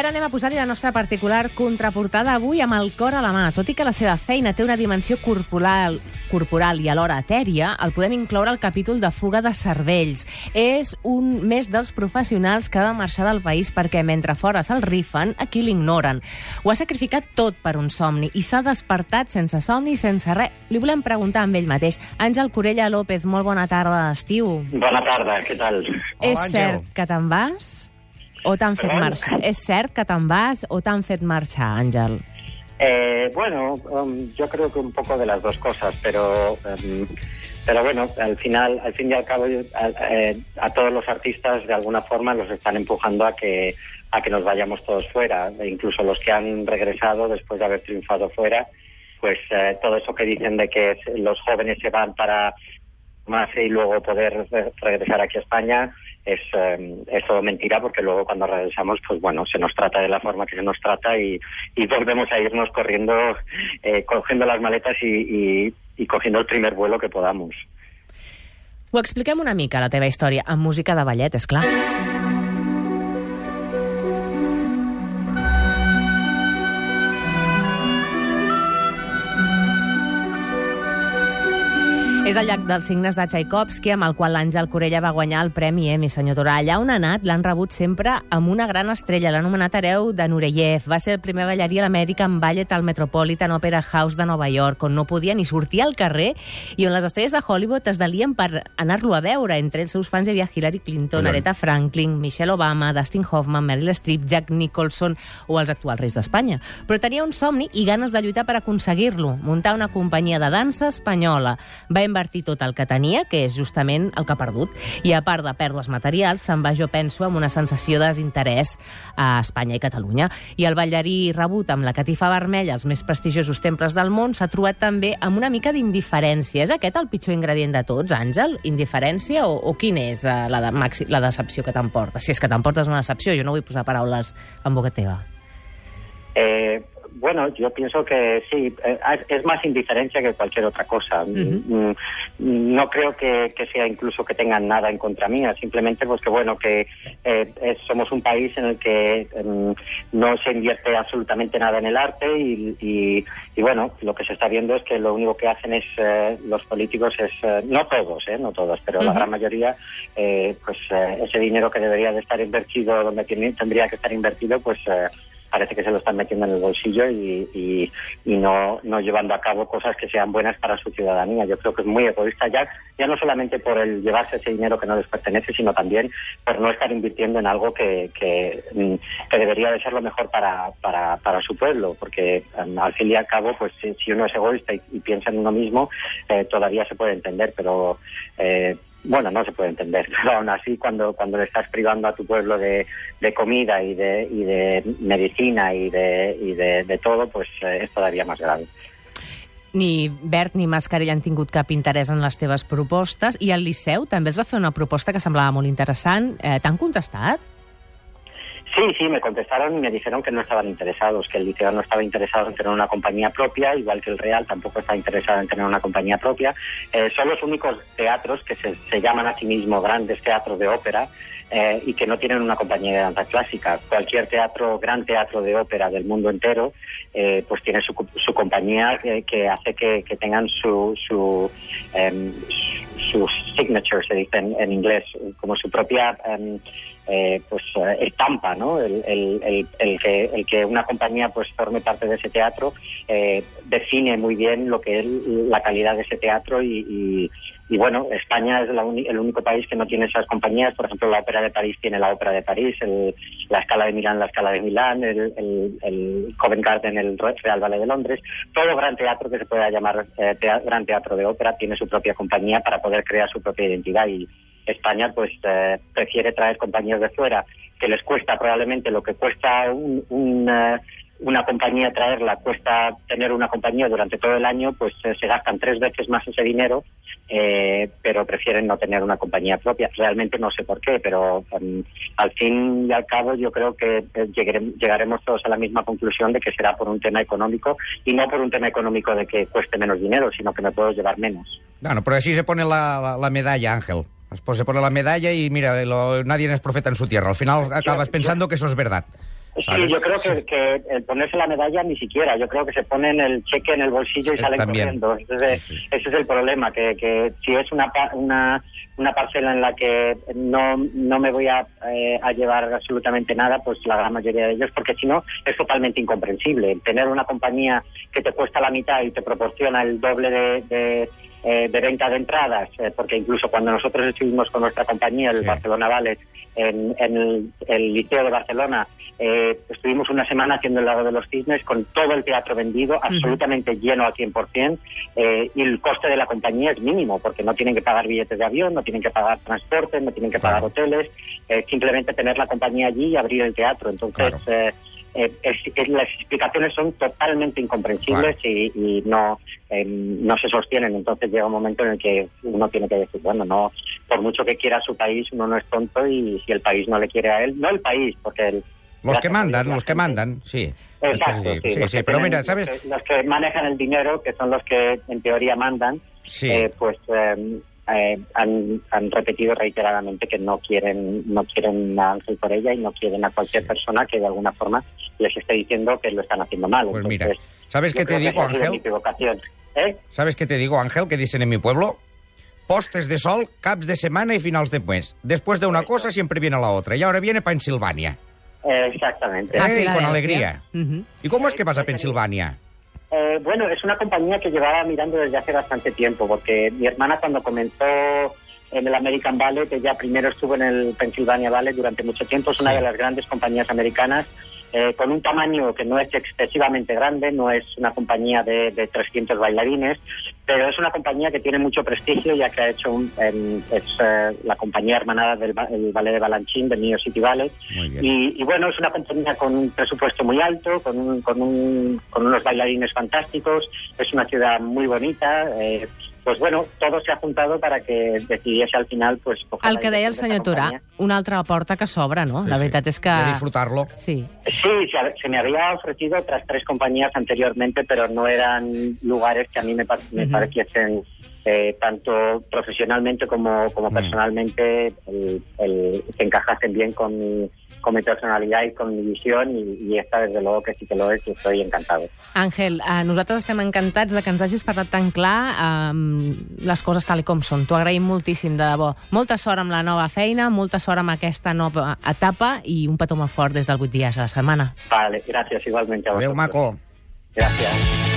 Ara anem a posar-hi la nostra particular contraportada avui amb el cor a la mà. Tot i que la seva feina té una dimensió corporal, corporal i alhora etèria, el podem incloure al capítol de fuga de cervells. És un més dels professionals que ha de marxar del país perquè mentre fora se'l rifen, aquí l'ignoren. Ho ha sacrificat tot per un somni i s'ha despertat sense somni i sense res. Li volem preguntar amb ell mateix. Àngel Corella López, molt bona tarda d'estiu. Bona tarda, què tal? És Àngel. cert que te'n vas? O t'han fet Perdó? marxar? És cert que te'n vas o t'han fet marxar, Àngel? Eh, bueno, um, yo creo que un poco de las dos cosas, pero um, pero bueno, al final, al fin y al cabo, a, eh, a todos los artistas de alguna forma los están empujando a que a que nos vayamos todos fuera, e incluso los que han regresado después de haber triunfado fuera, pues eh, todo eso que dicen de que los jóvenes se van para más y luego poder re- regresar aquí a España es, eh, es todo mentira porque luego cuando regresamos pues bueno se nos trata de la forma que se nos trata y, y volvemos a irnos corriendo eh, cogiendo las maletas y, y, y cogiendo el primer vuelo que podamos Ho expliquem una mica, la teva història, amb música de ballet, és clar. És el llac dels signes de Tchaikovsky, amb el qual l'Àngel Corella va guanyar el Premi Emmy, senyor Torà. Allà on ha anat l'han rebut sempre amb una gran estrella. L'han anomenat hereu de Nureyev. Va ser el primer ballarí a l'American Ballet al Metropolitan Opera House de Nova York, on no podia ni sortir al carrer i on les estrelles de Hollywood es delien per anar-lo a veure. Entre els seus fans hi havia Hillary Clinton, Collons. Aretha Franklin, Michelle Obama, Dustin Hoffman, Meryl Streep, Jack Nicholson o els actuals reis d'Espanya. Però tenia un somni i ganes de lluitar per aconseguir-lo, muntar una companyia de dansa espanyola. Va invertir tot el que tenia, que és justament el que ha perdut. I a part de pèrdues materials, se'n va, jo penso, amb una sensació de desinterès a Espanya i Catalunya. I el ballarí rebut amb la catifa vermella als més prestigiosos temples del món s'ha trobat també amb una mica d'indiferència. És aquest el pitjor ingredient de tots, Àngel? Indiferència? O, o quin és eh, la, de, maxi, la decepció que t'emporta? Si és que t'emportes una decepció, jo no vull posar paraules en boca teva. Eh, bueno, yo pienso que sí, eh, es más indiferencia que cualquier otra cosa. Mm, mm, No creo que, que sea incluso que tengan nada en contra mía, simplemente pues que bueno, que eh, es- somos un país en el que mm, no se invierte absolutamente nada en el arte y, y- y, bueno, lo que se está viendo es que lo único que hacen es eh, los políticos es, eh, no todos, eh, no todos, pero la gran mayoría, eh, pues eh, ese dinero que debería de estar invertido donde tiene- tendría que estar invertido, pues eh, parece que se lo están metiendo en el bolsillo y, y- no, no llevando a cabo cosas que sean buenas para su ciudadanía. Yo creo que es muy egoísta ya, ya no solamente por el llevarse ese dinero que no les pertenece, sino también por no estar invirtiendo en algo que, que, mm, debería de ser lo mejor para, para, para su pueblo, porque mm, al fin y al cabo, pues si, si uno es egoísta y, y piensa en uno mismo, eh, todavía se puede entender, pero eh, bueno, no se puede entender, pero aún así cuando, cuando le estás privando a tu pueblo de, de comida y de, y de medicina y de, y de, de todo, pues eh, es todavía más grave. Ni Bert ni Mascarell han tingut cap interès en les teves propostes i el Liceu també els va fer una proposta que semblava molt interessant. Eh, T'han contestat? Sí, sí, me contestaron y me dijeron que no estaban interesados, que el liceo no estaba interesado en tener una compañía propia, igual que el Real tampoco está interesado en tener una compañía propia. Eh, son los únicos teatros que se, llaman a sí mismos grandes teatros de ópera eh, y que no tienen una compañía de danza clásica. Cualquier teatro, gran teatro de ópera del mundo entero, eh, pues tiene su, su compañía que, hace que, tengan su, su, em, su, su signature, se dice en, en inglés, como su propia em, eh, pues eh, ¿no? El, el- el- el que, el que una compañía pues forme parte de ese teatro eh, define muy bien lo que es la calidad de ese teatro y, y- bueno, España es la el único país que no tiene esas compañías. Por ejemplo, la Ópera de París tiene la Ópera de París, la Escala de Milán, la Escala de Milán, el, Covent Garden, el Real Ballet de Londres. Todo gran teatro que se pueda llamar eh, gran teatro de ópera tiene su propia compañía para poder crear su propia identidad y España pues eh, prefiere traer compañías de fuera que les cuesta probablemente lo que cuesta un, eh, una compañía traerla, cuesta tener una compañía durante todo el año, pues eh, se gastan tres veces más ese dinero, eh, pero prefieren no tener una compañía propia. Realmente no sé por qué, pero um, al fin y al cabo yo creo que eh, llegarem- llegaremos todos a la misma conclusión de que será por un tema económico y no por un tema económico de que cueste menos dinero, sino que me puedo llevar menos. Bueno, pero así se pone la- la medalla, Ángel. Pues se pone la medalla y mira, lo- nadie es profeta en su tierra. Al final acabas yo- pensando que eso es verdad. ¿sabes? Sí, yo creo que, que el ponerse la medalla ni siquiera. Yo creo que se ponen el cheque en el bolsillo y Sí, salen también. corriendo. Entonces, Sí, sí. ese es el problema, que, que si es una, una, una parcela en la que no, no me voy a, eh, a llevar absolutamente nada, pues la gran mayoría de ellos, porque si no, es totalmente incomprensible. Tener una compañía que te cuesta la mitad y te proporciona el doble de... de eh, de venta de entradas, eh, porque incluso cuando nosotros estuvimos con nuestra compañía, el Sí. Barcelona Ballet, en, en el, el Liceo de Barcelona, eh, estuvimos una semana haciendo el Lago de los Cisnes con todo el teatro vendido, absolutamente lleno al 100%, eh, y el coste de la compañía es mínimo, porque no tienen que pagar billetes de avión, no tienen que pagar transporte, no tienen que pagar Claro. hoteles, eh, simplemente tener la compañía allí y abrir el teatro. Entonces, Claro. Eh, eh, es- es- las explicaciones son totalmente incomprensibles y, y no, eh, no se sostienen. Entonces llega un momento en el que uno tiene que decir, bueno, no, por mucho que quiera su país, uno no es tonto y si el país no le quiere a él, no el país, porque el, Los que mandan, los que mandan, sí. Exacto, sí, sí, pero tienen- mira, ¿sabes? Los que, manejan el dinero, que son los que en teoría mandan, Sí. eh, pues eh, han, han repetido reiteradamente que no quieren no quieren a Ángel por ella y no quieren a cualquier persona que de alguna forma les esté diciendo que lo están haciendo mal. Pues Entonces, mira, ¿sabes qué te digo, Ángel? ¿Eh? ¿Sabes qué te digo, Ángel? Que dicen en mi pueblo? Postes de sol, caps de semana y finals de mes. Después de una cosa siempre viene la otra. Y ahora viene Pensilvania. Exactamente. Eh, y con alegría. Ujú. ¿Y cómo es que vas a Pensilvania? Eh, bueno, es una compañía que llevaba mirando desde hace bastante tiempo, porque mi hermana cuando comenzó en el American Ballet, ella primero estuvo en el Pennsylvania Ballet durante mucho tiempo, es una de las grandes compañías americanas, eh, con un tamaño que no es excesivamente grande, no es una compañía de, de 300 bailarines, pero es una compañía que tiene mucho prestigio, ya que ha hecho un- es eh, la compañía hermanada del el ballet de Balanchín, de New City Ballet, y, y bueno, es una compañía con un presupuesto muy alto, con, un- con, un- con unos bailarines fantásticos, es una ciudad muy bonita. Pues bueno, todo se ha juntado para que decidiese al final pues El que deia el senyor Turà, una altra porta que s'obre, no? Sí, la sí. veritat és que... De disfrutarlo. Sí. Sí, se, se me había ofrecido otras tres compañías anteriormente, pero no eran lugares que a mí me, me Ujú. pareciesen eh, tanto profesionalmente como, como Mm. personalmente el, el- que encajasen bien con mi, con mi personalidad y con mi visión y, y esta desde luego que sí que lo es y estoy encantado. Àngel, eh, nosaltres estem encantats de que ens hagis parlat tan clar eh, les coses tal i com són. T'ho agraïm moltíssim, de debò. Molta sort amb la nova feina, molta sort amb aquesta nova etapa i un petó molt fort des del 8 dies a la setmana. Vale, gracias igualmente a Adéu, maco. Gracias.